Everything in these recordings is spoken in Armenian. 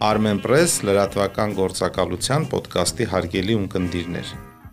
Armenpress լրատվական գործակալության ոդկասթի հարգելի ունկնդիրներ։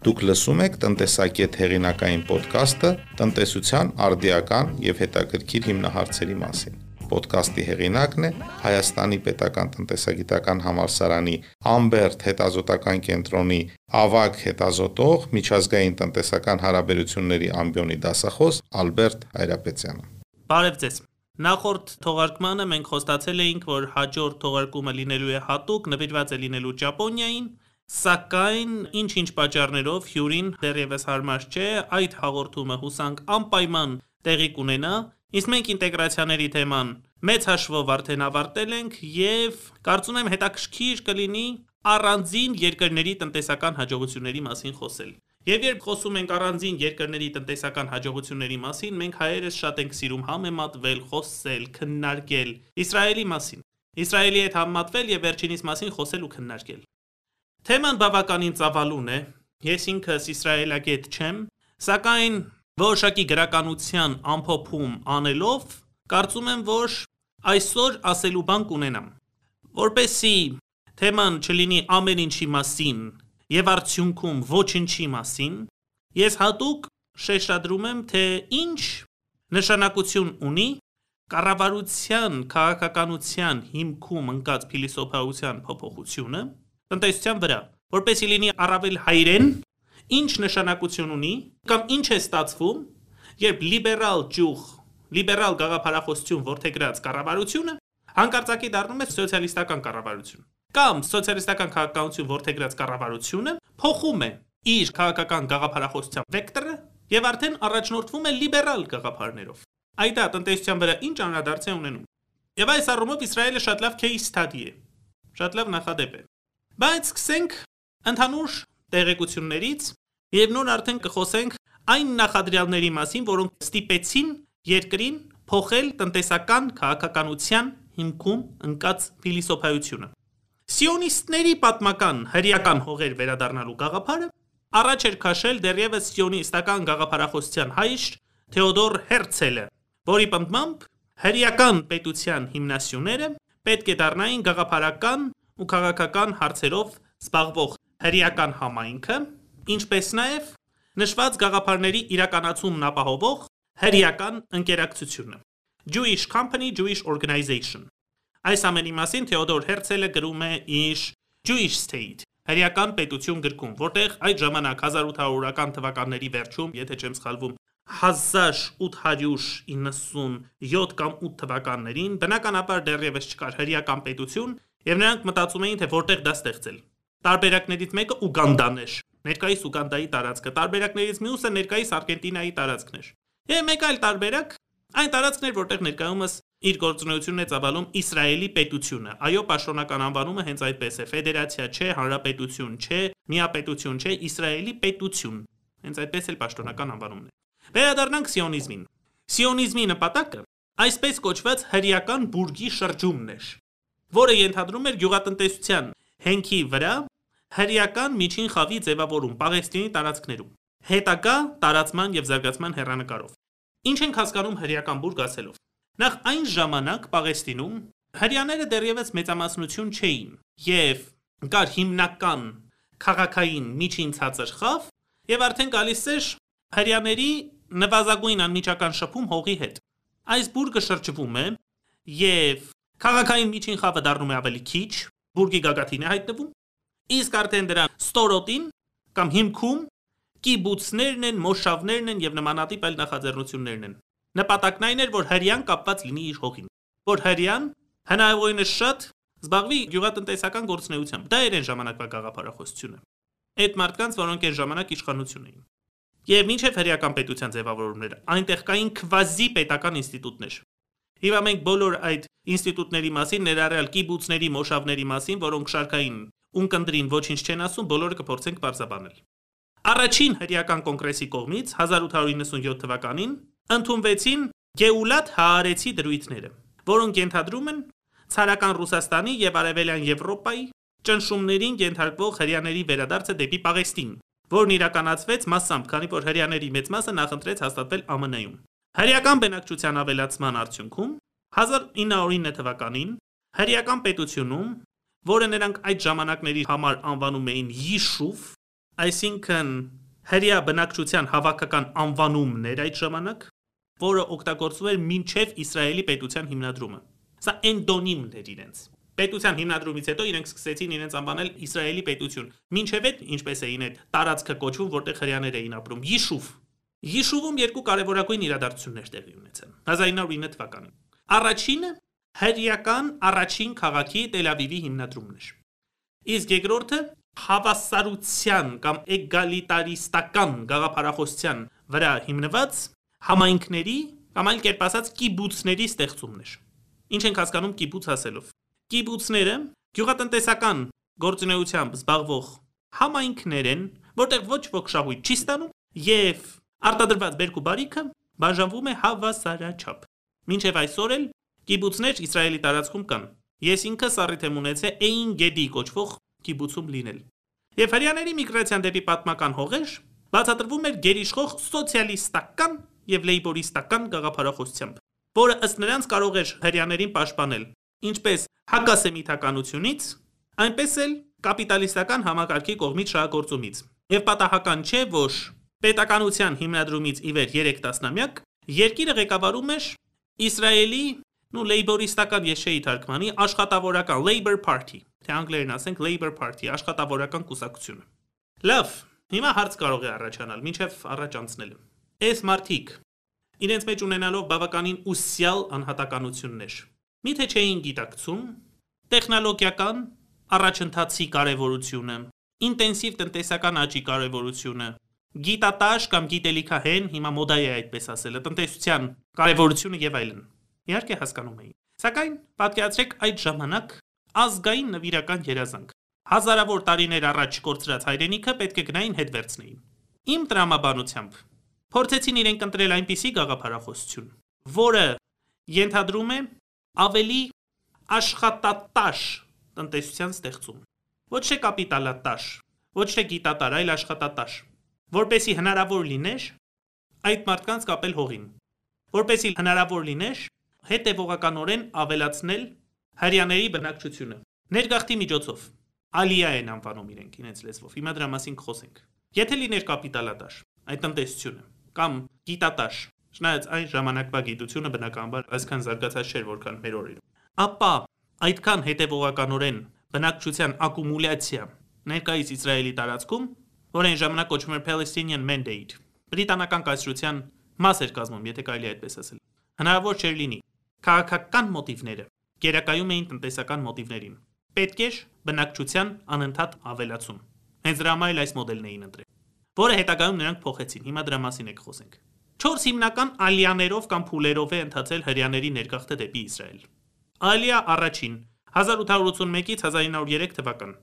Դուք լսում եք տնտեսակետ հեղինակային ոդկասթը տնտեսության արդիական եւ հետաքրքիր հիմնահարցերի մասին։ Պոդքասթի հեղինակն է Հայաստանի Պետական տնտեսագիտական համալսարանի Ամբերտ հետազոտական կենտրոնի ավագ հետազոտող միջազգային տնտեսական հարաբերությունների ամբիոնի դասախոս Ալբերտ Հայրապետյանը։ Բարև ձեզ։ Նախորդ թողարկմանը մենք խոստացել էինք, որ հաջորդ թողարկումը լինելու է հատուկ, նվիրված է լինելու Ճապոնիային, սակայն ինչ-ինչ պատճառներով հյուրին դեռևս հարմար չէ, այդ հաղորդումը հուսանք անպայման տեղի կունենա, իսկ մենք ինտեգրացիաների թեման մեծ հաշվով արդեն ավարտել ենք եւ կարծում եմ հետաքրքիր կլինի առանձին երկրների տնտեսական հաջողությունների մասին խոսել։ Եվ երբ խոսում ենք առանձին երկրների տնտեսական հաջողությունների մասին, մենք հայերս շատ ենք սիրում համեմատվել, խոսել, քննարկել Իսրայելի մասին։ Իսրայելի հետ համեմատվել եւ վերջինիս մասին խոսել ու քննարկել։ Թեման բավականին ծավալուն է։ Ես ինքս իսրայելագետ չեմ, սակայն որոշակի գրականության ամփոփում անելով, կարծում եմ, որ այսօր ասելու բան կունենամ։ Որպեսի թեման չլինի ամեն ինչի մասին եւ արդյունքում ոչինչի մասին, ես հատուկ շեշտադրում եմ, թե ինչ նշանակություն ունի կառավարության քաղաքականության հիմքում ընկած փիլիսոփայության փոփոխությունը տնտեսության վրա, որպեսի լինի առավել հայրեն, ինչ նշանակություն ունի կամ ինչ է ստացվում, երբ լիբերալ ճյուղ, լիբերալ գաղափարախոսություն որթեգրած կառավարությունը հանկարծակի դառնում է սոցիալիստական կառավարություն։ Կամ սոցիալիստական քաղաքականություն ворթեգրած կառավարությունը փոխում է իր քաղաքական գաղափարախոսության վեկտորը եւ արդեն առաջնորդվում է լիբերալ գաղափարներով։ Այդ դա տնտեսության վրա ինչ անդրադարձ է ունենում։ Եվ այս առումով Իսրայելը շատ լավ case study է։ Շատ լավ նախադեպ է։ Բայց սկսենք ընդհանուր տեղեկություններից եւ նոր արդեն կխոսենք այն նախադրյալների մասին, որոնք ստիպեցին երկրին փոխել տնտեսական քաղաքականության հիմքում ընկած փիլիսոփայությունը։ Սիոնիստների պատմական հրեական հողեր վերադառնալու գաղափարը առաջ էր քաշել դեռևս սիոնիստական գաղափարախոսության հայր Թեոդոր Հերցելը, որի պնդմամբ հրեական պետության հիմնասյուները պետք է դառնային գաղափարական ու քաղաքական հարցերով զբաղվող հրեական համայնքը, ինչպես նաև նշված գաղափարների իրականացումն ապահովող հրեական ընկերակցությունը Jewish Company Jewish Organization Այս ամենի մասին Թեոդոր Հերցելը գրում է իր Jewish State հրեական պետություն գրքում, որտեղ այդ ժամանակ 1800-ական թվականների վերջում, եթե չեմ սխալվում, 1897 կամ 8 թվականներին բնականաբար դեռևս չկար հրեական պետություն, եւ նրանք մտածում էին, թե որտեղ դա ստեղծել։ Տարբերակներից մեկը Ուգանդան էր, ներկայիս Ուգանդայի տարածքը, տարբերակներից մյուսը ներկայիս Արգենտինայի տարածքն էր։ Եվ մեկ այլ տարբերակ այն տարածքն էր, որտեղ ներկայումս իր գործունեությունն է ծավալում Իսրայելի պետությունը։ Այո, պաշտոնական անվանումը հենց այդպես է՝ ֆեդերացիա չէ, հանրապետություն չէ, միապետություն չէ, Իսրայելի պետություն։ Հենց այդպես էլ պաշտոնական անվանումն է։ Վերադառնանք սիոնիզմին։ Սիոնիզմի նպատակը այսպես կոչված հրեական բուրգի շրջումն էր, որը ենթադրում էր գյուղատնտեսության հենքի վրա հրեական միջին խավի ձևավորում Պաղեստինի տարածքներում հետագա տարածման եւ զարգացման հերանեկարով։ Ինչ ենք հասկանում հրեական բուրգ ասելով։ Նախ այն ժամանակ Պաղեստինում հрьяաները դեռևս մեծամասնություն չէին եւ կար հիմնական քաղաքային միջին ցածր խավ եւ արդեն գալիս էր հрьяաների նվազագույն անմիջական շփում հողի հետ։ Այս բուրգը շրջվում է եւ քաղաքային միջին խավը դառնում է ավելի քիչ, բուրգի գագաթին է հայտնվում, իսկ արդեն դրա ստորոտին կամ հիմքում կիբուցներն են, մոշավներն են եւ նմանատիպ այլ նախաձեռնություններն են։ Նպատակն այն էր, որ հрьян կապված լինի իր հողին, որ հрьян հնարավորինս շատ զբաղվի գյուղատնտեսական գործունեությամբ։ Դա էր այն ժամանակվա գաղափարախոսությունը։ Այդ մարդկանց, որոնք այն ժամանակ իշխանություն էին։ Եվ ինչև հрьяական պետության ձևավորումները, այնտեղ կային քվազի պետական ինստիտուտներ։ Հիմա մենք բոլոր այդ ինստիտուտների մասին, ներառյալ կիբուցների, մոշավների մասին, որոնք շարքային ունկնդրին ոչինչ չեն ասում, բոլորը կփորձենք բարձաբանել։ Առաջին հրեական կոնգրեսի կողմից 1897 թվականին ընդունվեցին Գեուլատ Հաարեցի դրույթները, որոնք ենթադրում են ցարական Ռուսաստանի եւ արևելյան Եվրոպայի ճնշումներին ենթարկվող հрьяաների վերադարձը դեպի Պաղեստին, որն իրականացվեց մասամբ, քանի որ հрьяաների մեծ մասը նախընտրեց հաստատվել ԱՄՆ-ում։ Հрьяական բնակչության ավելացման արդյունքում 1909 թվականին հрьяական պետությունում, որը նրանք այդ ժամանակների համար անվանում էին Յիշուվ, այսինքն հрья բնակչության հավաքական անվանումն էր այդ ժամանակ, որը օգտագործվում էր մինչև Իսրայելի պետության հիմնադրումը։ Սա էնդոնիմն էր իրենց։ Պետության հիմնադրումից հետո իրենք սկսեցին իրենց անվանել Իսրայելի պետություն։ Մինչև այդ ինչպես էին այդ տարածքը կոչվում, որտեղ հрьяաներ էին ապրում՝ Յիշուվ։ Յիշուվում երկու կարևորագույն իրադարձություններ տեղի ունեցան 1909 թվականին։ Առաջինը հրեական առաջին քաղաքի Տել Ավիվի հիմնադրումն էր։ Իսկ երկրորդը հավասարության կամ էգալիտարիստական գաղափարախոսության վրա հիմնված համայնքների կամ այլ կերպ ասած կիբուցների ստեղծումն էր։ Ինչ ենք հասկանում կիբուց ասելով։ Կիբուցները գյուղատնտեսական գործունեությամբ զբաղվող համայնքներ են, որտեղ ոչ ոք շահույթ չի ստանում եւ արտադրված բերք ու բարիքը բաժանվում է հավասարաչափ։ Մինչև այսօր էլ կիբուցներ Իսրայելի տարածքում կան։ Ես ինքս առիթ եմ ունեցել Էին Գեդի կոչվող կիբուցում լինել։ Եվ հрьяաների միգրացիան դեպի պատմական հողեր բացատրվում էր գերիշխող սոցիալիստական եւ լեյբորիստական գաղափարախոսությամբ, որը ըստ նրանց կարող էր հрьяաներին պաշտպանել ինչպես հակասեմիթականությունից, այնպես էլ կապիտալիստական համակարգի կողմից շահագործումից։ Եվ պատահական չէ, որ պետականության հիմնադրումից ի վեր 3 տասնամյակ երկիրը ղեկավարում էր Իսրայելի նու լեյբորիստական եշեի թարգմանի աշխատավորական Labor Party, թե անգլերեն ասենք Labor Party, աշխատավորական կուսակցությունը։ Լավ, հիմա հարց կարող է առաջանալ, ինչև առաջ անցնելու։ Այս մարտիկ իրենց մեջ ունենալով բավականին ուսյալ անհատականություններ Միթե չէին գիտակցում տեխնոլոգիական առաջընթացի կարևորությունը, ինտենսիվ տնտեսական աճի կարևորությունը, գիտատաշ կամ գիտելիքահեն, հիմա մոդա է այդպես ասելը, տնտեսության կարևորությունը եւ այլն։ Իհարկե հասկանում էին։ Սակայն պատկերացրեք այդ ժամանակ ազգային նվիրական երազանք։ Հազարավոր տարիներ առաջ կորցրած հայրենիքը պետք է գնային հետ վերցնեին։ Իմ տրամաբանությամբ փորձեցին իրենք ընտրել այնպիսի գաղափարախոսություն, որը ենթադրում է ավելի աշխատատաշ տնտեսության ստեղծում։ Ոչ թե կապիտալատաշ, ոչ թե գիտատար, այլ աշխատատաշ, որբեսի հնարավոր լիներ այդ մարդկանց կապել հողին, որբեսի հնարավոր լիներ հետևողականորեն ավելացնել հարյաների բնակչությունը։ Ներգաղթի միջոցով ալիա են անվանում իրենք իրենց լեզվով։ Հիմա դրա մասին կխոսենք։ Եթե լիներ կապիտալատաշ, այդ տնտեսությունը կամ գիտատաշ, Չնայած այն ժամանակվա գիտությունը բնականաբար այսքան զարգացած չէր, որքան մեր օրերում։ Ապա այդքան հետևողականորեն բնակչության ակումուլյացիա ներկայիս Իսրայելի տարածքում, որ այն ժամանակ կոչվում էր Palestinian Mandate, բրիտանական կայսրության մաս էր կազմում, եթե կարելի այդպես ասել։ Հնարավոր չէր լինի։ Քաղաքական մոտիվները գերակայում էին տնտեսական մոտիվներին։ Պետք էր բնակչության անընդհատ ավելացում։ Հենց դրա համար էլ այս մոդելն էին ընտրել, որը հետագայում նրանք փոխեցին։ Հիմա դրա մասին եք խոսենք։ 4 հիմնական ալիաներով կամ փուլերով է ընթացել հрьяաների ներգաղթը դեպի Իսրայել։ Ալիա առաջին 1881-ից 1903 թվական։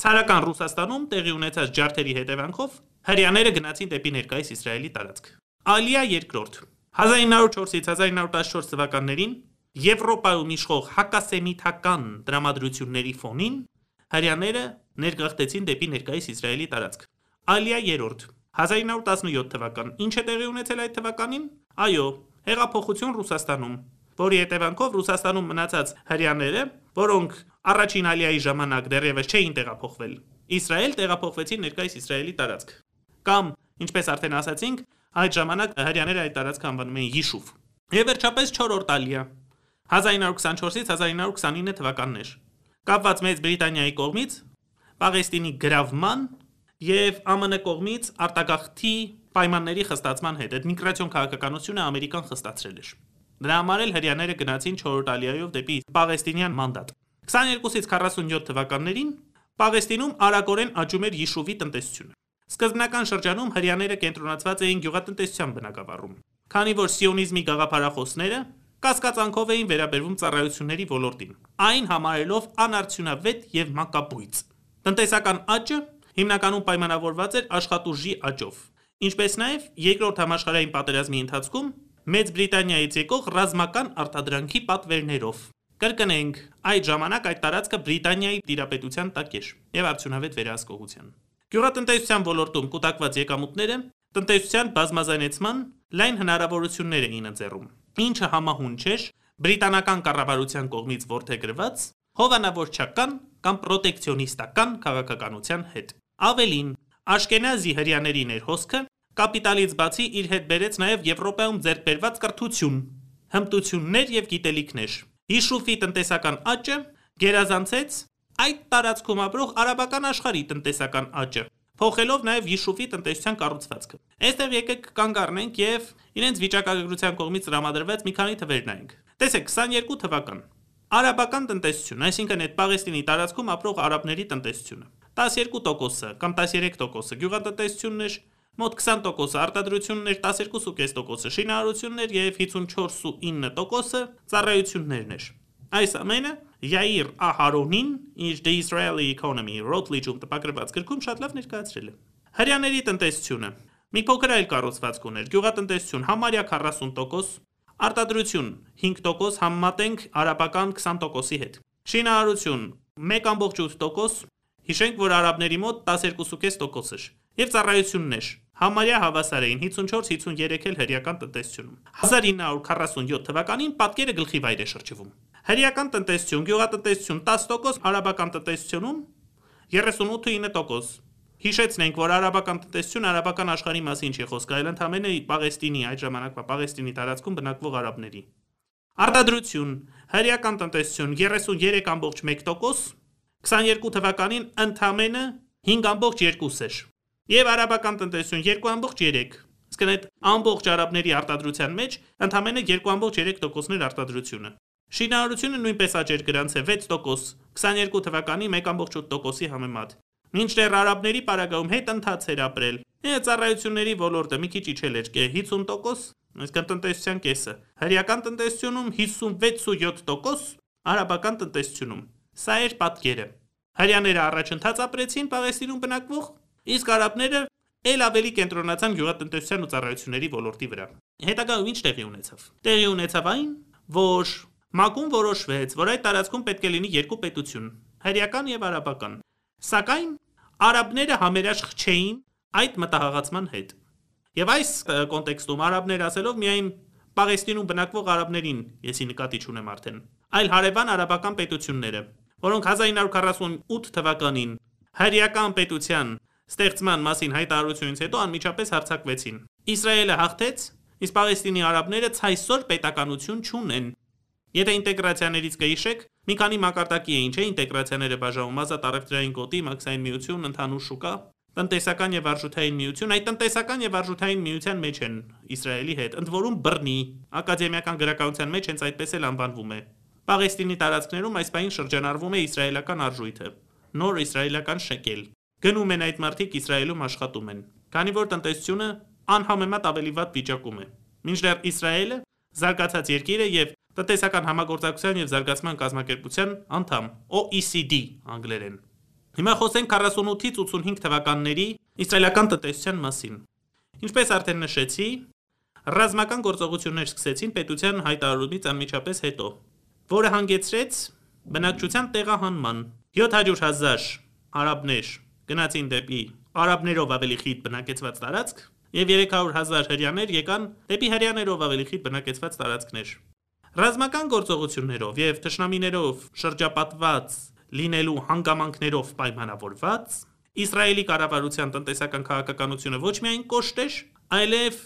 Ցարական Ռուսաստանում տեղի ունեցած ջարդերի հետևանքով հрьяաները գնացին դեպի ներկայիս Իսրայելի տարածք։ Ալիա երկրորդ 1904-ից 1914 թվականներին Եվրոպայում իշխող հակասեմիթական դրամատրությունների ֆոնին հрьяաները ներգաղթեցին դեպի ներկայիս Իսրայելի տարածք։ Ալիա 3-րդ 1917 թվական։ Ինչ է տեղի ունեցել այդ թվականին։ Այո, հեղափոխություն Ռուսաստանում, որի հետևանքով Ռուսաստանում մնացած հрьяաները, որոնք առաջին Ալիայի ժամանակ դեռևս չէին տեղափոխվել, Իսրայել տեղափոխվեցին ներկայիս Իսրայելի տարածք։ Կամ, ինչպես արդեն ասացինք, այդ ժամանակ հрьяաները այդ տարածքը անվանում էին Յիշուվ։ Եվ վերջապես 4-րդ Ալիա 1924-ից 1929 թվականներ։ Կապված Մեծ Բրիտանիայի կողմից Պաղեստինի գրավման եւ ԱՄՆ կողմից արտագաղթի պայմանների խստացման հետ։ Այդ միգրացիոն քաղաքականությունը Ամերիկան խստացրել էր։ Դրա համար էլ հрьяաները գնացին Չորրորդ Ալիայով դեպի Պաղեստինյան մանդատ։ 22-ից 47 թվականներին Պաղեստինում արագորեն աճում էր Յիշուվի տնտեսությունը։ Սկզբնական շրջանում հрьяաները կենտրոնացված էին գյուղատնտեսության բնակավարում, քանի որ սիոնիզմի գաղափարախոսները կասկածանքով էին վերաբերվում ծառայությունների ոլորտին, այն համարելով անարդյունավետ եւ մակաբույծ։ Տնտեսական աճը Հիմնականում պայմանավորված էր աշխատուժի աճով։ Ինչպես նաև Երկրորդ համաշխարհային պատերազմի ընթացքում Մեծ Բրիտանիայից եկող ռազմական արտադրանքի պատվերներով։ Կրկնենք, այդ ժամանակ այդ տարածքը Բրիտանիայի տիրապետության տակ էր եւ արդյունավետ վերահսկողության։ Գյուղատնտեսության ոլորտում կուտակված եկամուտները տնտեսության բազմազանեցման լայն հնարավորություններ էին ընձեռում, ինչը համահունչ էր բրիտանական կառավարության կողմից որդեգրված հովանավորչական կամ պրոտեկցիոնիստական քաղաքականության հետ։ Ավելին, Աշկենազի հрьяաների ներհոսքը կապիտալից բացի իր հետ բերեց նաև Եվրոպայում ձեռքբերված կրթություն, հմտություններ և գիտելիքներ։ Իշուֆի տնտեսական աճը գերազանցեց այդ տարածքում ապրող արաբական աշխարհի տնտեսական աճը, փոխելով նաև Յիշուֆի տնտեսության կառուցվածքը։ Այստեղ եկեք կանգ առնենք եւ իրենց վիճակագրության կողմից տրամադրված մի քանի թվեր նայենք։ Տեսեք, 22 թվական Արաբական տնտեսություն, այսինքն այդ Պաղեստինի տարածքում ապրող արաբների տնտեսությունը։ 12%-ը կամ 13%-ը գյուղատնտեսությունն էր, մոտ 20%-ը արտադրությունն էր, 12.5%-ը շինարարությունն էր և 54.9%-ը ծառայություններն էր։ Այս ամենը Յայիր Ահարոնին իր The Israeli Economy Routledge-ում տպագրված գրքում շատ լավ ներկայացրել է։ Հрьяաների տնտեսությունը. Մի փոքր այլ կառուցվածք ուներ՝ գյուղատնտեսություն համարյա 40%, արտադրություն. 5% համեմատենք արաբական 20%-ի հետ։ Շինարարություն. 1.8%, հիշենք, որ արաբների մոտ 12.5% էր, եւ ծառայություններ համարյա հավասար էին 54-53 էլ հրեական տնտեսությունում։ 1947 թվականին պատկերը գլխի վայր է շրջվում։ Հրեական տնտեսություն, գյուղատնտեսություն 10%, արաբական տնտեսությունում 38.9%։ Հիշեցնենք, որ արաբական տնտեսություն արաբական աշխարհի մասին չի խոսքը, այլ ընդհանրապես Պաղեստինի այդ ժամանակվա Պաղեստինի տարածքում բնակվող արաբների։ Արտադրություն, հրեական տնտեսություն 33.1%, 22 թվականին ընդամենը 5.2 էր։ Եվ արաբական տնտեսություն 2.3 Իսկ այդ ամբողջ արաբների արտադրության մեջ ընդամենը 2.3%-ներ արտադրությունը։ Շինարարությունը նույնպես աճեր գրանցե 6%, 22 թվականի 1.8%-ի համեմատ։ Մինչդեռ արաբների պարագայում հետ ընթաց էր ապրել։ Ծառայությունների ոլորտը մի քիչ իջել էր 50%, այսինքն տնտեսության կեսը։ Հրեական տնտեսությունում 56.7%, արաբական տնտեսությունում։ Սա էր պատկերը։ Հрьяները առաջընթաց ապրեցին Պաղեստինում բնակվող, իսկ արաբները ել ավելի կենտրոնացան գյուղատնտեսության ու ծառայությունների ոլորտի վրա։ Հետագայում ինչ տեղի ունեցավ։ Տեղի ունեցավ այն, որ Մակում որոշվեց, որ այդ տարածքում պետք է լինի երկու պետություն՝ հրեական եւ արաբական։ Սակայն արաբները համերաշխ չէին այդ մտահղացման հետ։ Եվ այս կոնտեքստում արաբներ ասելով միայն Պաղեստինում բնակվող արաբներին եսի նկատի չունեմ արդեն, այլ հարևան արաբական պետությունները, որոնք 1948 թվականին հրեական պետության ստեղծման մասին հայտարարությունից հետո անմիջապես հարձակվեցին։ Իսրայելը հաղթեց, իսկ Պաղեստինի արաբները ցայսօր պետականություն չունեն։ Եթե ինտեգրացիաներից կհիշեք, մի քանի մակարդակի էին, չէ՞, ինտեգրացիաները բաժանում. Ազատ առևտրային գոտի, մաքսային միություն, ընդհանուր շուկա, տնտեսական եւ արժութային միություն, այդ տնտեսական եւ արժութային միության մեջ են Իսրայելի հետ, ընդ որում բռնի, ակադեմիական գրականության մեջ հենց այդպես էլ անվանվում է։ Պաղեստինի տարածքներում այս պահին շրջանառվում է իսրայելական արժույթը, նոր իսրայելական շեկել։ Գնում են այդ մարդիկ Իսրայելում աշխատում են, քանի որ տնտեսությունը անհամեմատ ավելի վատ վիճակում է։ Մինչդեռ Իսրայելը զարգացած երկիր է եւ Տնտեսական համագործակցության և զարգացման կազմակերպության անդամ (OECD) անգլերեն։ Հիմա խոսենք 48-ից 85 թվականների իսրայելական տնտեսության մասին։ Ինչպես արդեն նշեցի, ռազմական գործողություններ սկսեցին պետության հայտարարումից անմիջապես հետո, որը հանգեցրեց բնակչության տեղահանման։ 700 հազար արաբներ գնացին դեպի արաբներով ավելի խիտ բնակեցված տարածք, և 300 հազար հրեաներ եկան դեպի հրեաներով ավելի խիտ բնակեցված տարածքներ։ Ռազմական գործողություններով եւ ճշնամիներով շրջապատված լինելու հանգամանքներով պայմանավորված Իսրայելի կառավարության տնտեսական քաղաքականությունը ոչ միայն կոշտեր, այլև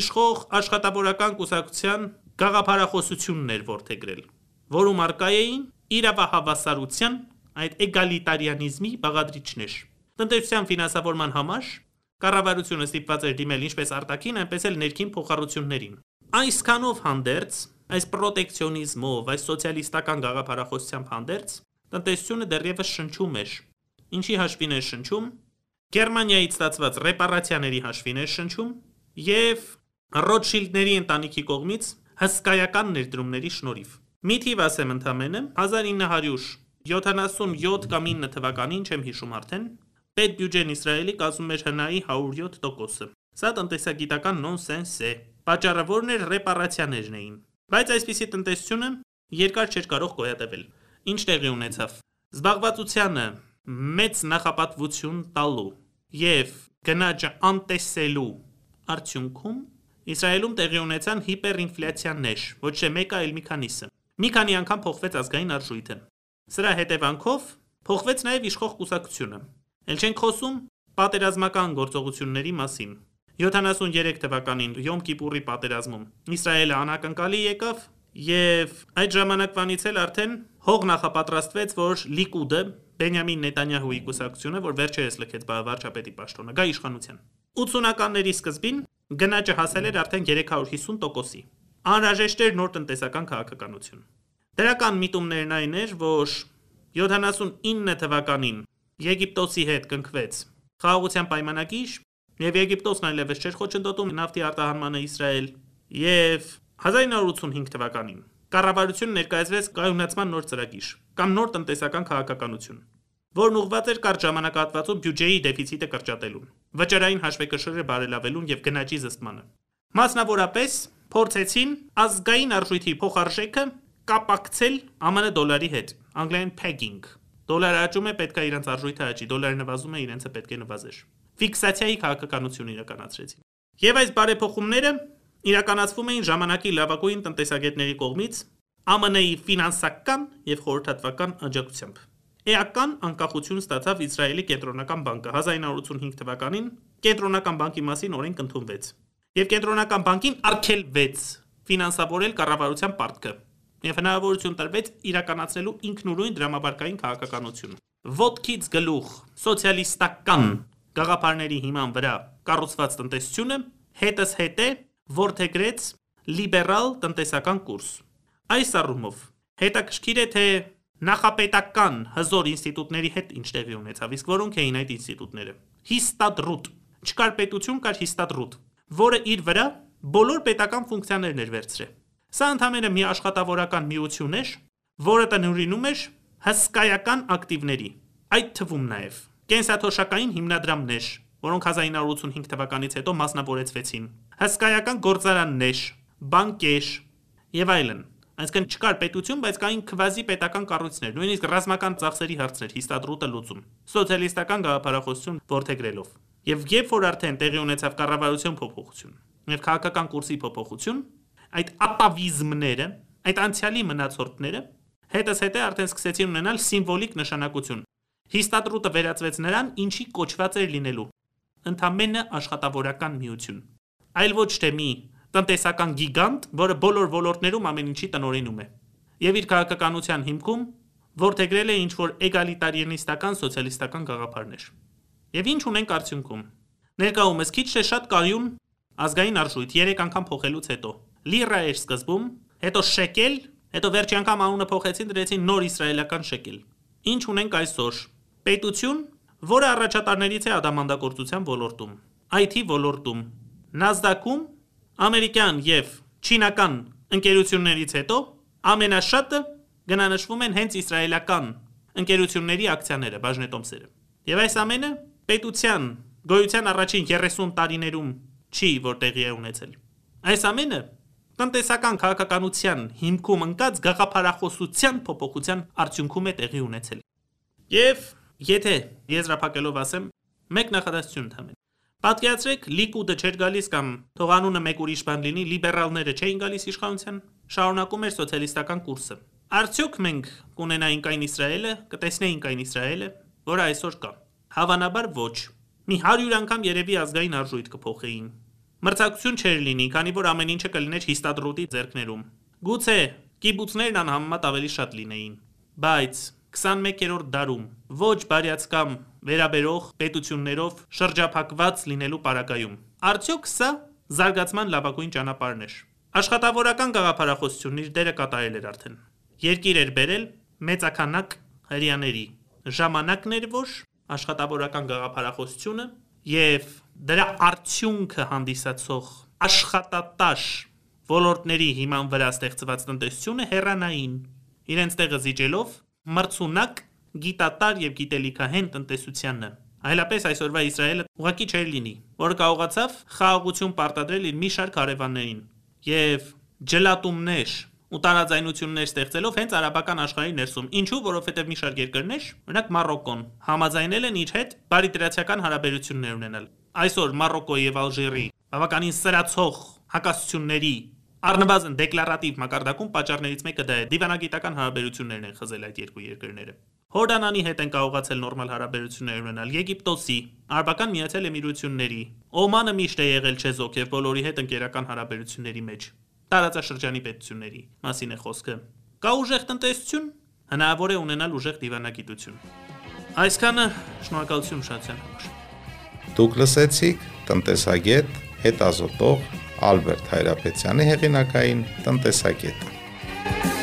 իշխող աշխատավորական կուսակցության գաղափարախոսությունն էր ворթեգրել, որում արկայ էին իրավահավասարության այդ էգալիտարիանիզմի բաղադրիչներ։ Տնտեսության ֆինանսավորման համար կառավարությունը ստիպված էր դիմել ինչպես արտաքին, այնպես էլ ներքին փոխառություններին։ Այսքանով հանդերձ Այս պրոտեկցիոնիզմով, այս սոցիալիստական գաղափարախոսությամբ հանդերձ տնտեսությունը դեռևս շնչում էր։ Ինչի հաշվին էր շնչում։ Գերմանիայից ստացված ռեպարացիաների հաշվին էր շնչում եւ Ռոթշիլդների ընտանիքի կողմից հսկայական ներդրումների շնորհիվ։ Մի թիվ ասեմ ընդամենը 1977 կամ 9 թվականին, չեմ հիշում արդեն, պետ բյուջեն Իսրայելի կազմում էր հնայի 107%-ը։ Սա տնտեսագիտական նոնսենս է։ Պատճառը որն էր ռեպարացիաներն էին։ Բայց այսպիսի տնտեսությունը երկար չէր կարող գոյատևել։ Ինչ տեղի ունեցավ։ Զբաղվածությանը մեծ նախապատվություն տալու եւ գնաճը անտեսելու արդյունքում Իսրայելում տեղի ունեցան հիպերինֆլյացիաներ, ոչ թե մեկը, այլ մի քանիսը։ Մի քանի անգամ փոխվեց ազգային արժույթը։ Սրա հետևանքով փոխվեց նաև իշխող կուսակցությունը։ Էլ չենք խոսում պատերազմական գործողությունների մասին։ 73 թվականին Յոմ Կիպուրի պատերազմում Իսրայելը անակնկալի եկավ եւ այդ ժամանակվանից էլ արդեն հող նախապատրաստվեց, որ Լիկուդը Բենյամին Նետանյահուի կուսակցությունը, որ վերջերս լքեց վարչապետի պաշտոնը, գա իշխանության։ 80-ականների սկզբին գնաճը հասել էր արդեն 350%-ի։ Անհրաժեշտ էր նոր տնտեսական քաղաքականություն։ Դրական միտումներն այն էր, որ 79 թվականին Եգիպտոսի հետ կնքվեց խաղաղության պայմանագիր, եւ Եգիպտոսն այլևս չէր խոչընդոտում նավթի արտահանմանը Իսրայել, եւ 1985 թվականին կառավարությունը ներկայացրեց կայունացման նոր ծրագիր կամ նոր տնտեսական քաղաքականություն, որն ուղղված էր կարճ ժամանակահատվածում բյուջեի դեֆիցիտը կրճատելուն, վճարային հաշվեկշիռը բարելավելուն եւ գնաճի զսպմանը։ Մասնավորապես փորձեցին ազգային արժույթի փոխարժեքը կապակցել ԱՄՆ դոլարի հետ, անգլերեն pegging։ Դոլարը աճում է, պետք է իրենց արժույթը աճի, դոլարը նվազում է, իրենցը պետք է նվազեր։ Ֆիքսացիայի քաղաքականություն իրականացրեցին։ Եվ այս բարեփոխումները իրականացվում էին ժամանակի լավագույն տնտեսագետների կողմից ԱՄՆ-ի ֆինանսական եւ խորհրդատվական աջակցությամբ։ Էական անկախություն ստացավ Իսրայելի կենտրոնական բանկը 1985 թվականին կենտրոնական բանկի մասին օրենք ընդունվեց եւ կենտրոնական բանկին արգելվեց ֆինանսավորել կառավարության պարտքը եւ հնարավորություն տրվեց իրականացնելու ինքնուրույն դրամաբարկային քաղաքականություն։ Ոտքից գլուխ սոցիալիստական գաղափարների հիման վրա կառուցված տնտեսությունը հետս հետ է որթեգրեց լիբերալ տնտեսական կուրս։ Այս առումով հետաքրքիր է թե նախապետական հզոր ինստիտուտների հետ ինչ տեղի ունեցավ, իսկ որոնք էին այդ ինստիտուտները։ Հիստադրուտ, չկար պետություն, կար հիստադրուտ, որը իր վրա բոլոր պետական ֆունկցիաներն էր վերցրել։ Սա ընդհանրապես մի աշխատավորական միություն էր, որը տնօրինում էր հսկայական ակտիվների, այդ թվում նաև կենսաթոշակային հիմնադրամներ, որոնք 1985 թվականից հետո մասնավորեցվեցին, հսկայական գործարաններ, բանկեր եւ այլն։ Այսինքն չկար պետություն, բայց կային քվազի պետական կառույցներ, նույնիսկ ռազմական ծախսերի հարցեր, հիստադրուտը լուծում, սոցիալիստական գաղափարախոսություն ворթեգրելով։ Եվ երբ որ արդեն տեղի ունեցավ կառավարության փոփոխություն եւ քաղաքական կուրսի փոփոխություն, այդ ապավիզմները, այդ անցյալի մնացորդները հետս հետե արդեն սկսեցին ունենալ սիմվոլիկ նշանակություն։ Հիստադրուտը վերածվեց նրան, ինչի կոչված էր լինելու։ Ընդամենը աշխատավորական միություն։ Այլ ոչ թե մի տնտեսական գիգանտ, որը բոլոր ոլորտներում ամեն ինչի տնօրինում է։ Եվ իր քաղաքականության հիմքում որթեգրել է ինչ որ էգալիտարիանիստական սոցիալիստական գաղափարներ։ Եվ ինչ ունենք արդյունքում։ Ներկայումս քիչ թե շատ կայուն ազգային արժույթ 3 անգամ փոխելուց հետո. Լիրա էր սկզբում, հետո շեկել, հետո վերջի անգամ անունը փոխեցին, դրեցին նոր իսրայելական շեկել։ Ինչ ունենք այսօր։ Պետություն, որը առաջատարներից է ադամանդակործության ոլորտում, IT ոլորտում, NASDAQ-ում, ամերիկյան եւ չինական ընկերություններից հետո ամենաշատը գնանշվում են հենց իսրայելական ընկերությունների ակցիաները, բաժնետոմսերը։ Եվ այս ամենը պետության գոյության առաջին 30 տարիներում չի որտեղի է ունեցել։ Այս ամենը տնտեսական քաղաքականության հիմքում ընկած գաղափարախոսության փոփոխության արդյունքում է տեղի ունեցել։ Եվ եթե եզրափակելով ասեմ, մեկ նախադասություն ընդհանրեն։ Պատկերացրեք Լիկուդը չէր գալիս կամ թողանունը մեկ ուրիշ բան լինի, լիբերալները չէին գալիս իշխանության, շարունակում էր սոցիալիստական կուրսը։ Արդյոք մենք կունենայինք այն Իսրայելը, կտեսնեինք այն Իսրայելը, որը այսօր կա։ Հավանաբար ոչ։ Մի 100 անգամ երևի ազգային արժույթ կփոխեին, Մրցակցություն չէր լինի, քանի որ ամեն ինչը կլիներ հիստադրուտի ձեռքներում։ Գուցե կիբուցներն անհամեմատ ավելի շատ լինեին, բայց 21-րդ դարում. Ոչ բարյացակամ վերաբերող պետություններով շրջափակված լինելու պարագայում։ Արդյոք սա զարգացման լավագույն ճանապարհն էր։ Աշխատավորական գաղափարախոսությունն իր դերը կատարել էր արդեն։ Երկիր էր բերել մեծականակ հрьяաների։ Ժամանակն էր, որ աշխատավորական գաղափարախոսությունը եւ դրա արդյունքը հանդիսացող աշխատատաշ ոլորտների հիման վրա ստեղծված տնտեսությունը հեռանային, իրենց տեղը զիջելով մրցունակ գիտատար եւ գիտելիքահեն տնտեսությանը այլապես այսօրվա Իսրայելը ուղակի չէր լինի որ կարողացավ խաղաղություն պարտադրել իր մի շարք արևաններին եւ ջլատումներ ու տարաձայնություններ ստեղծելով հենց արաբական աշխարհի ներսում։ Ինչու, որովհետև մի շարք երկրներ, օրինակ Մարոկոն, համաձայնել են իր հետ բարիտրացիական հարաբերություններ ունենալ այսօր Մարոկոյի եւ Ալժիրի բավականին սրացող հակասությունների Առնվազն դեկլարատիվ մակարդակում պատճառներից մեկը դա է։ Դիվանագիտական հարաբերություններն են խզել այդ երկու երկրները։ Հորդանանի հետ են կարողացել նորմալ հարաբերություններ ունենալ Եգիպտոսի, Արաբական Միացյալ Էմիրությունների, Օմանը միշտ է եղել չեզոք եւ բոլորի հետ ընկերական հարաբերությունների մեջ։ Տարածաշրջանի պետությունների մասին է խոսքը։ Կա ուժեղ տնտեսություն, հնարավոր է ունենալ ուժեղ դիվանագիտություն։ Այսքանը շնորհակալություն շացյան համար։ Դուք լսեցիք տնտեսագետ հետազոտող Ալբերտ Հայրապետյանի հեղինակային տնտեսագետը։